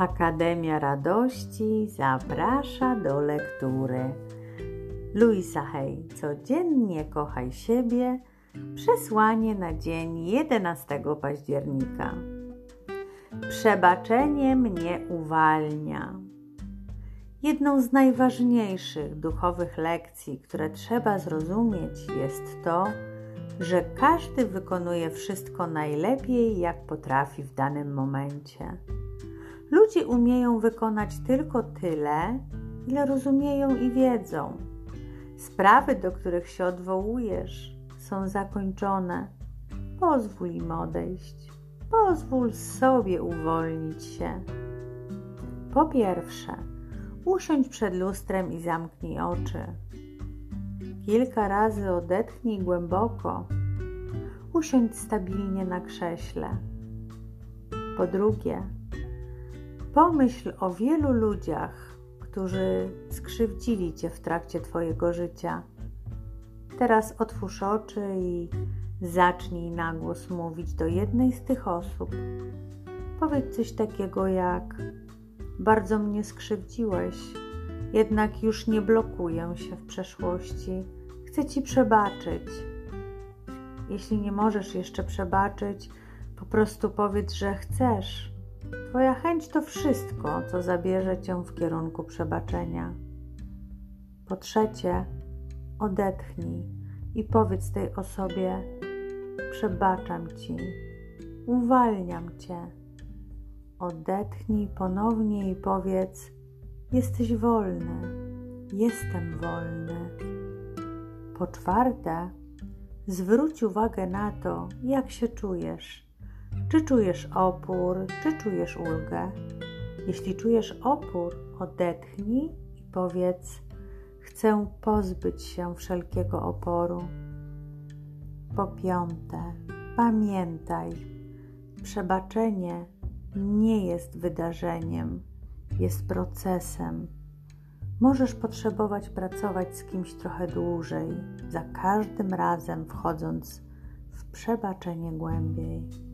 Akademia Radości zaprasza do lektury. Luisa Hay, codziennie kochaj siebie. Przesłanie na dzień 11 października. Przebaczenie mnie uwalnia. Jedną z najważniejszych duchowych lekcji, które trzeba zrozumieć, jest to, że każdy wykonuje wszystko najlepiej, jak potrafi w danym momencie. Ludzie umieją wykonać tylko tyle, ile rozumieją i wiedzą. Sprawy, do których się odwołujesz, są zakończone. Pozwól im odejść. Pozwól sobie uwolnić się. Po pierwsze, usiądź przed lustrem i zamknij oczy. Kilka razy odetchnij głęboko. Usiądź stabilnie na krześle. Po drugie, Pomyśl o wielu ludziach, którzy skrzywdzili cię w trakcie twojego życia. Teraz otwórz oczy i zacznij na głos mówić do jednej z tych osób. Powiedz coś takiego jak: Bardzo mnie skrzywdziłeś, jednak już nie blokuję się w przeszłości. Chcę ci przebaczyć. Jeśli nie możesz jeszcze przebaczyć, po prostu powiedz, że chcesz Twoja chęć to wszystko, co zabierze cię w kierunku przebaczenia. Po trzecie, odetchnij i powiedz tej osobie: Przebaczam ci, uwalniam cię. Odetchnij ponownie i powiedz: Jesteś wolny, jestem wolny. Po czwarte, zwróć uwagę na to, jak się czujesz czy czujesz opór, czy czujesz ulgę? Jeśli czujesz opór, odetchnij i powiedz: Chcę pozbyć się wszelkiego oporu. Po piąte, pamiętaj, przebaczenie nie jest wydarzeniem, jest procesem. Możesz potrzebować pracować z kimś trochę dłużej, za każdym razem wchodząc w przebaczenie głębiej.